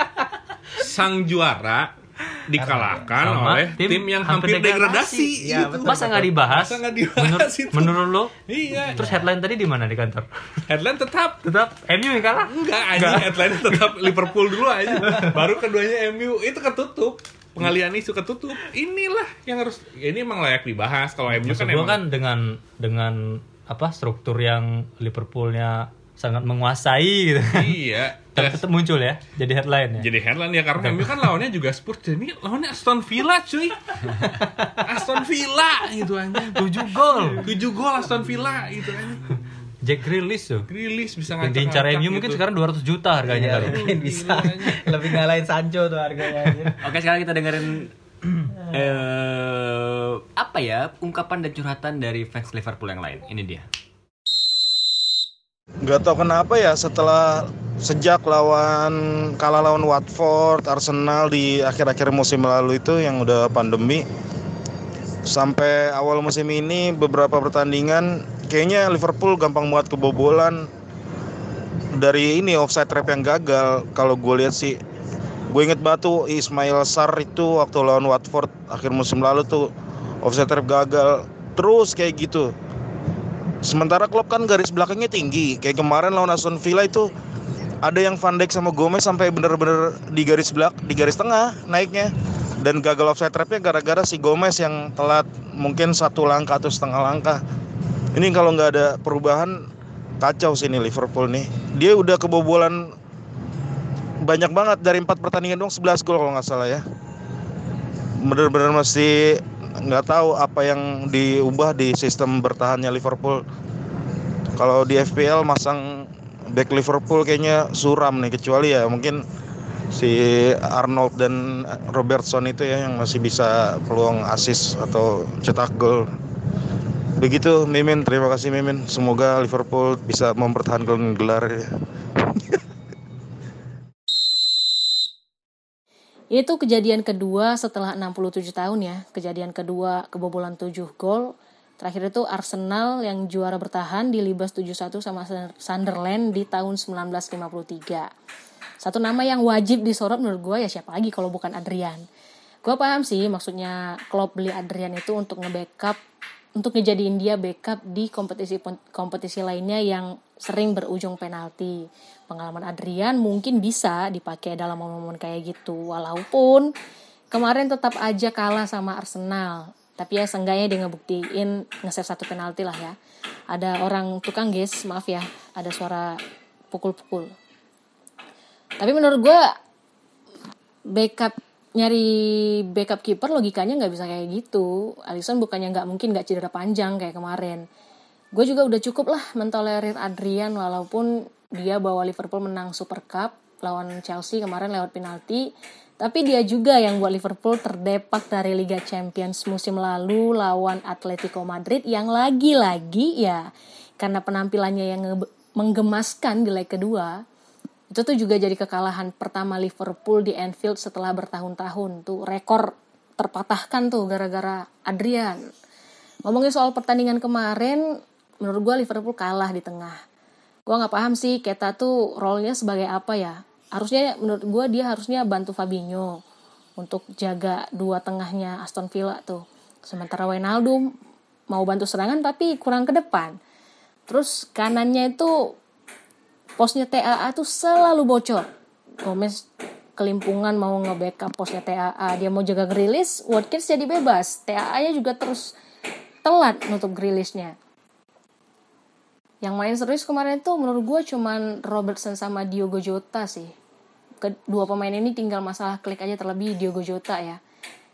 Sang juara dikalahkan Sama oleh tim, tim yang hampir hampir degradasi. degradasi. Iya, gitu. betul, masa nggak dibahas Masa nggak dibahas menurut, itu? menurut lo Iya. terus headline tadi di mana di kantor Headline tetap tetap MU yang kalah Enggak, anjing headline tetap Liverpool dulu aja. Baru keduanya MU itu ketutup. Pengalian isu ketutup. Inilah yang harus ini emang layak dibahas kalau MU Maksud kan emang kan dengan dengan apa struktur yang Liverpoolnya sangat menguasai gitu iya. Tetap muncul ya jadi headline ya Jadi headline ya karena MU kan lawannya juga Spurs. Jadi lawannya Aston Villa cuy. Aston Villa gitu anjing. 7 gol 7 gol Aston Villa gitu anjing. Jack Grealish tuh Rilis bisa yang diincar MU mungkin gitu. sekarang 200 juta harganya Iya, kali mungkin bisa. Lebih ngalahin Sancho tuh harganya. Oke sekarang kita dengerin eh apa ya ungkapan dan curhatan dari fans Liverpool yang lain. Ini dia. Gak tau kenapa ya setelah sejak lawan kalah lawan Watford, Arsenal di akhir-akhir musim lalu itu yang udah pandemi sampai awal musim ini beberapa pertandingan kayaknya Liverpool gampang banget kebobolan. Dari ini offside trap yang gagal kalau gue lihat sih gue inget batu Ismail Sar itu waktu lawan Watford akhir musim lalu tuh offside trap gagal terus kayak gitu Sementara Klopp kan garis belakangnya tinggi. Kayak kemarin lawan Aston Villa itu ada yang Van Dijk sama Gomez sampai bener-bener di garis belak, di garis tengah naiknya. Dan gagal offside trapnya gara-gara si Gomez yang telat mungkin satu langkah atau setengah langkah. Ini kalau nggak ada perubahan kacau sih ini Liverpool nih. Dia udah kebobolan banyak banget dari empat pertandingan dong 11 gol kalau nggak salah ya. Bener-bener mesti nggak tahu apa yang diubah di sistem bertahannya Liverpool. Kalau di FPL masang back Liverpool kayaknya suram nih kecuali ya mungkin si Arnold dan Robertson itu ya yang masih bisa peluang assist atau cetak gol. Begitu Mimin, terima kasih Mimin. Semoga Liverpool bisa mempertahankan gelar ya. Itu kejadian kedua setelah 67 tahun ya. Kejadian kedua kebobolan 7 gol. Terakhir itu Arsenal yang juara bertahan di Libas 7-1 sama Sunderland di tahun 1953. Satu nama yang wajib disorot menurut gue ya siapa lagi kalau bukan Adrian. Gue paham sih maksudnya Klopp beli Adrian itu untuk nge-backup untuk ngejadiin dia backup di kompetisi kompetisi lainnya yang sering berujung penalti. Pengalaman Adrian mungkin bisa dipakai dalam momen-momen kayak gitu. Walaupun kemarin tetap aja kalah sama Arsenal. Tapi ya seenggaknya dia ngebuktiin nge-save satu penalti lah ya. Ada orang tukang guys, maaf ya, ada suara pukul-pukul. Tapi menurut gue backup nyari backup kiper logikanya nggak bisa kayak gitu. Alisson bukannya nggak mungkin nggak cedera panjang kayak kemarin. Gue juga udah cukup lah mentolerir Adrian walaupun dia bawa Liverpool menang Super Cup lawan Chelsea kemarin lewat penalti. Tapi dia juga yang buat Liverpool terdepak dari Liga Champions musim lalu lawan Atletico Madrid yang lagi-lagi ya karena penampilannya yang mengemaskan di leg kedua Itu tuh juga jadi kekalahan pertama Liverpool di Anfield setelah bertahun-tahun. Tuh rekor terpatahkan tuh gara-gara Adrian. Ngomongin soal pertandingan kemarin, menurut gue Liverpool kalah di tengah. Gue nggak paham sih Keta tuh role-nya sebagai apa ya. Harusnya menurut gue dia harusnya bantu Fabinho untuk jaga dua tengahnya Aston Villa tuh. Sementara Wijnaldum mau bantu serangan tapi kurang ke depan. Terus kanannya itu posnya TAA tuh selalu bocor. Gomez kelimpungan mau nge-backup posnya TAA. Dia mau jaga Grilis, Watkins jadi bebas. TAA-nya juga terus telat nutup Grilisnya. Yang main serius kemarin tuh menurut gue cuman Robertson sama Diogo Jota sih. Kedua pemain ini tinggal masalah klik aja terlebih Diogo Jota ya.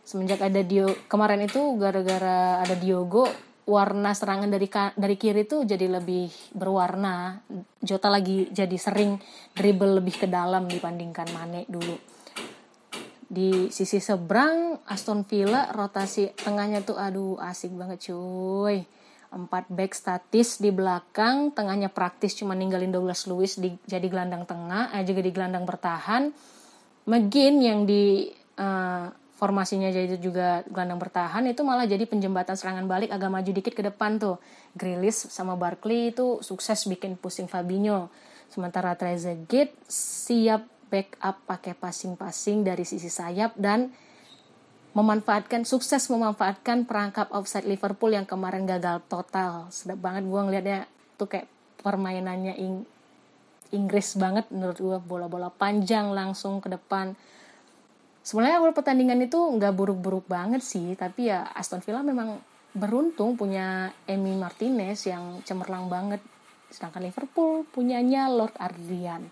Semenjak ada Dio kemarin itu gara-gara ada Diogo warna serangan dari dari kiri tuh jadi lebih berwarna. Jota lagi jadi sering dribble lebih ke dalam dibandingkan Mane dulu. Di sisi seberang Aston Villa rotasi tengahnya tuh aduh asik banget cuy. Empat back statis di belakang, tengahnya praktis cuma ninggalin Douglas Lewis di, jadi gelandang tengah, eh juga di gelandang bertahan. McGinn yang di eh, formasinya jadi juga gelandang bertahan itu malah jadi penjembatan serangan balik agak maju dikit ke depan tuh. Grealish sama Barkley itu sukses bikin pusing Fabinho. Sementara Trezeguet siap backup pakai passing-passing dari sisi sayap dan memanfaatkan sukses memanfaatkan perangkap offside Liverpool yang kemarin gagal total. Sedap banget gue ngeliatnya. Tuh kayak permainannya Ing- Inggris banget menurut gue bola-bola panjang langsung ke depan. Sebenarnya awal pertandingan itu nggak buruk-buruk banget sih tapi ya Aston Villa memang beruntung punya Emi Martinez yang cemerlang banget. Sedangkan Liverpool punyanya Lord Adrian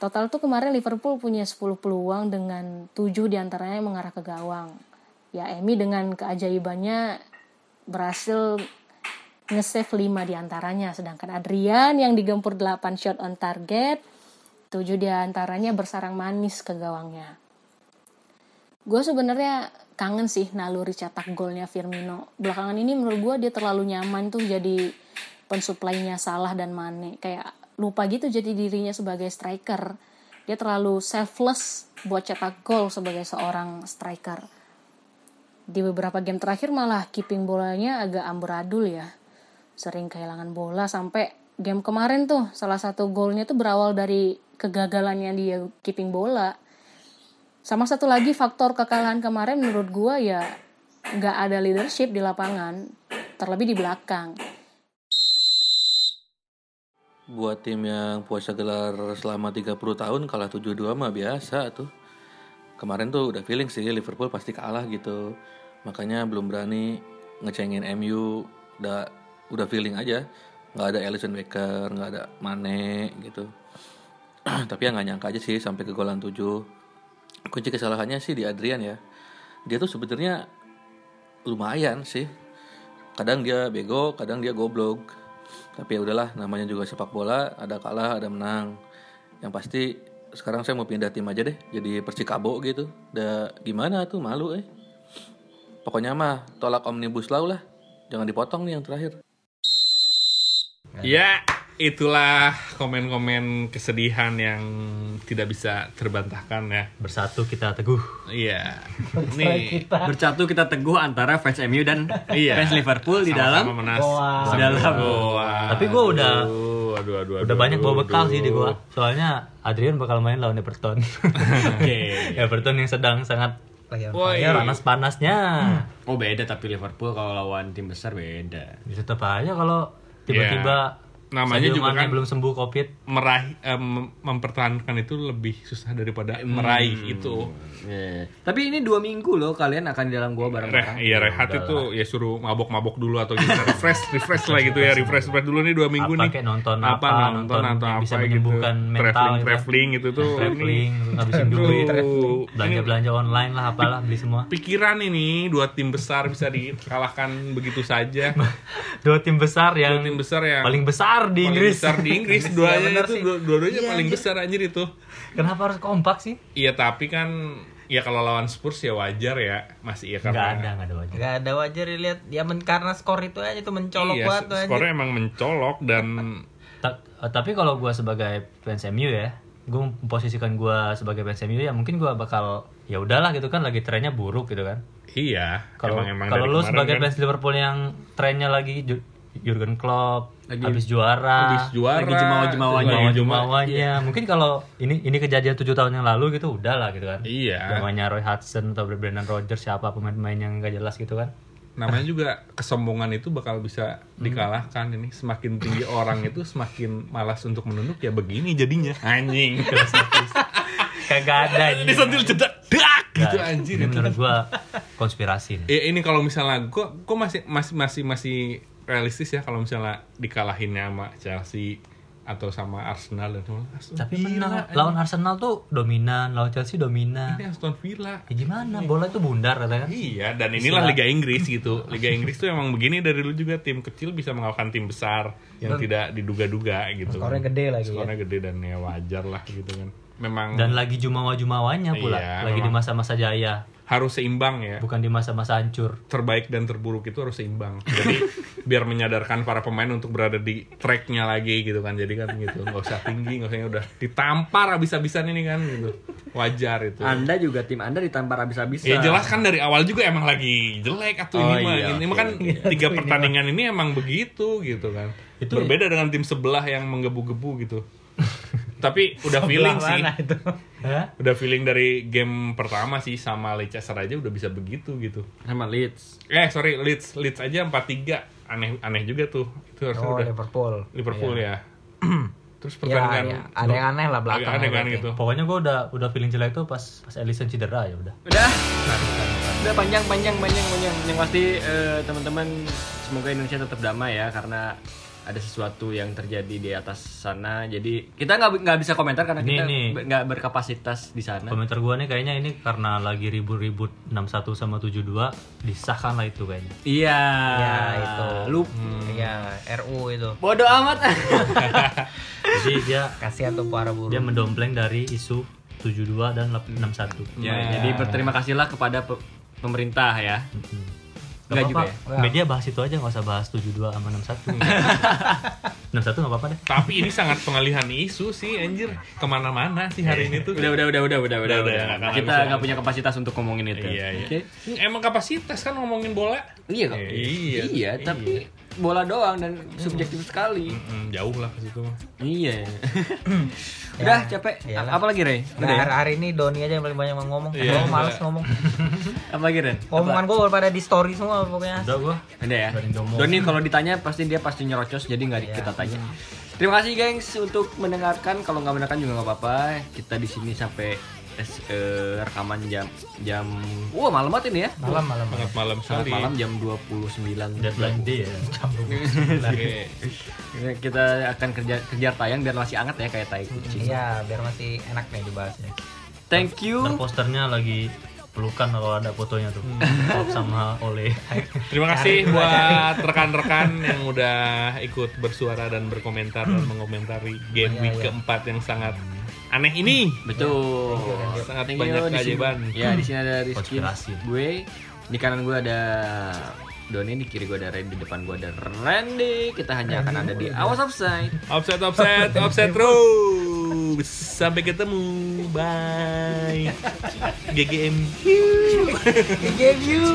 total tuh kemarin Liverpool punya 10 peluang dengan 7 di antaranya mengarah ke gawang ya Emi dengan keajaibannya berhasil nge-save 5 di antaranya sedangkan Adrian yang digempur 8 shot on target 7 di antaranya bersarang manis ke gawangnya gue sebenarnya kangen sih naluri cetak golnya Firmino. Belakangan ini menurut gue dia terlalu nyaman tuh jadi pensuplainya Salah dan Mane. Kayak lupa gitu jadi dirinya sebagai striker. Dia terlalu selfless buat cetak gol sebagai seorang striker. Di beberapa game terakhir malah keeping bolanya agak amburadul ya. Sering kehilangan bola sampai game kemarin tuh salah satu golnya tuh berawal dari kegagalannya dia keeping bola sama satu lagi faktor kekalahan kemarin menurut gua ya nggak ada leadership di lapangan, terlebih di belakang. Buat tim yang puasa gelar selama 30 tahun kalah 7-2 mah biasa tuh. Kemarin tuh udah feeling sih Liverpool pasti kalah gitu. Makanya belum berani ngecengin MU. Udah udah feeling aja. Nggak ada Alisson Becker, nggak ada Mane gitu. Tapi ya nggak nyangka aja sih sampai ke golan 7 kunci kesalahannya sih di Adrian ya dia tuh sebenarnya lumayan sih kadang dia bego kadang dia goblok tapi ya udahlah namanya juga sepak bola ada kalah ada menang. Yang pasti sekarang saya mau pindah tim aja deh jadi Persikabo gitu. Udah gimana tuh malu eh? Pokoknya mah tolak omnibus law lah. Jangan dipotong nih yang terakhir. Ya, itulah komen-komen kesedihan yang tidak bisa terbantahkan ya. Bersatu kita teguh. Iya. Nih, Bersatu kita teguh antara fans MU dan Iya. fans Liverpool di dalam menas- di sama- dalam Goa. Tapi gue udah Aduh, aduh, aduh, udah aduh, banyak bawa aduh, bekal sih di gua. Soalnya Adrian bakal main lawan Everton. Oke. Everton yang sedang sangat Woi. panas-panasnya. Oh beda tapi Liverpool kalau lawan tim besar beda. Ya, tetap aja kalau tiba-tiba Ya, namanya Sadio juga kan belum sembuh covid. meraih em, mempertahankan itu lebih susah daripada meraih itu. Iya. Tapi ini dua minggu loh kalian akan di dalam gua Reh, bareng-bareng. iya rehat itu ya suruh mabok-mabok dulu atau gimana refresh refresh lah gitu ya refresh refresh dulu nih dua minggu Apa nih kayak nonton apa, apa, nonton nonton atau apa bisa gitu mental traveling gitu. traveling gitu tuh Traveling, ngabisin duit, ini belanja-belanja online lah apalah beli semua. pikiran ini dua tim besar bisa dikalahkan begitu saja Dua tim besar yang dua tim besar yang paling besar di paling Inggris. besar di Inggris Iya, duanya bener itu dua-duanya Iya, paling besar anjir itu Kenapa harus kompak sih? iya tapi kan ya kalau lawan Spurs ya wajar ya masih ya Nggak karena ada, nggak ada wajah. Gak ada wajar dilihat ya men karena skor itu aja tuh mencolok iya, banget tuh anjir. skornya emang mencolok dan Ta- eh, tapi kalau gua sebagai fans MU ya, gue memposisikan gue sebagai fans MU ya mungkin gue bakal ya udahlah gitu kan lagi trennya buruk gitu kan Iya, kalau emang- emang kalau kemarin sebagai kan. fans Liverpool yang trennya lagi Jurgen Klopp Lagi- habis juara. habis juara, lagi jumawa-jumawanya. lagi jumawanya mungkin kalau ini ini kejadian tujuh tahun yang lalu gitu udahlah gitu kan. Iya. namanya Roy Hudson atau Brendan Rodgers siapa pemain-pemain yang gak jelas gitu kan. Namanya juga kesombongan itu bakal bisa Hmm. dikalahkan. Ini semakin tinggi orang itu semakin malas untuk menunduk ya begini jadinya. Anjing. Kagak ada ini. Disentil jedak. Dak! Gitu Nah, anjir ini menurut gua konspirasi nih. Ya ini kalau misalnya gue gue masih masih masih masih realistis ya kalau misalnya dikalahinnya sama Chelsea atau sama Arsenal dan. Aston tapi Villa, menang lawan Arsenal tuh dominan lawan Chelsea dominan ini Aston Villa. ya gimana bola itu bundar katanya kan Iya, dan inilah Liga Inggris gitu. Liga Inggris tuh emang begini dari dulu juga tim kecil bisa mengalahkan tim besar yang Dan- tidak diduga-duga gitu. Skornya gede lagi ya. Skornya gede dan ya wajar lah gitu kan. Memang dan lagi jumawa-jumawanya pula Iya, lagi di memang. masa-masa jaya harus seimbang ya. bukan di masa-masa hancur terbaik dan terburuk itu harus seimbang. Jadi biar menyadarkan para pemain untuk berada di tracknya lagi gitu kan. Jadi kan gitu, nggak usah tinggi, nggak usah udah ditampar habis-habisan ini kan gitu. Wajar itu. Anda juga tim Anda ditampar habis-habisan. Ya jelas kan dari awal juga emang lagi jelek atau Oh, ini mah. iya, ini mah kan Iya, tiga ini pertandingan ini emang begitu gitu kan. Itu- Berbeda dengan tim sebelah yang menggebu-gebu gitu. Tapi udah feeling sih. mana itu? Hah? Udah feeling dari game pertama sih sama Leicester aja udah bisa begitu gitu. Sama Leeds. Eh sorry Leeds Leeds aja 4-3 aneh aneh juga tuh itu harusnya Oh, udah Liverpool. Liverpool Iya. ya. Terus Ya, pertandingan ya. Ada yang aneh lah belakang. aneh kan gitu. pokoknya gua udah udah feeling jelek tuh pas pas Ellison cedera ya udah Udah. Udah panjang panjang panjang panjang. Yang pasti eh, teman-teman semoga Indonesia tetap damai ya karena ada sesuatu yang terjadi di atas sana. Jadi kita nggak nggak bisa komentar karena Ini- kita nggak berkapasitas di sana. komentar gua nih kayaknya ini karena lagi ribut-ribut 61 sama 72 disahkan lah itu kayaknya Iya. Ya, itu. Lu Iya, RU itu. bodoh amat. jadi dia Kasihan tuh para buruh. dia mendompleng dari isu 72 dan 61 ya, jadi berterima kasihlah kepada pe- pemerintah ya. Enggak juga ya. media bahas itu aja nggak usah bahas 72 sama 61 61 nggak apa-apa deh Tapi ini sangat pengalihan isu sih anjir ke mana-mana sih hari ini tuh. Udah udah udah udah udah udah. Udah, udah. Kita nggak punya kapasitas untuk ngomongin itu. Iya, iya. Emang kapasitas kan ngomongin bola. Iya kok. Iya. Iya, tapi bola doang dan subjektif sekali. Hmm, jauh lah ke situ mah. Iya. Udah capek. Iyalah. Apa lagi, Rey? Nah, Udah ya? hari, hari ini Doni aja yang paling banyak ngomong. Iya, Gua males udah. ngomong. Apa lagi, Ren? Omongan gue pada di story semua pokoknya. udah gua Ada ya. Doni kalau ditanya pasti dia pasti nyerocos jadi nggak Iya. kita tanya. Terima kasih gengs untuk mendengarkan. Kalau nggak mendengarkan juga nggak apa-apa. Kita di sini sampai es- eh, rekaman jam jam wah malam banget ini ya. Malam malam. Sangat malam Sangat sekali. malam jam 29 deadline day ya Oke. Ya, kita akan kerja kejar tayang biar masih hangat ya kayak tai kucing. Iya, biar masih enak nih dibahasnya. Thank you. Ntar posternya lagi pelukan kalau ada fotonya tuh Klopp sama Ole Terima kasih buat rekan-rekan yang udah ikut bersuara dan berkomentar dan mengomentari game Iya, week iya. keempat yang sangat aneh ini. Betul. Sangat Thank you. banyak keajaiban. Ya, di sini ada Rizky, gue. Di kanan gue ada Doni, di kiri gue ada Randy, di depan gue ada Randy. Kita hanya akan ada di Awas Offside. Offset, offset, offset terus. Sampai ketemu. Bye. GGM. Game you.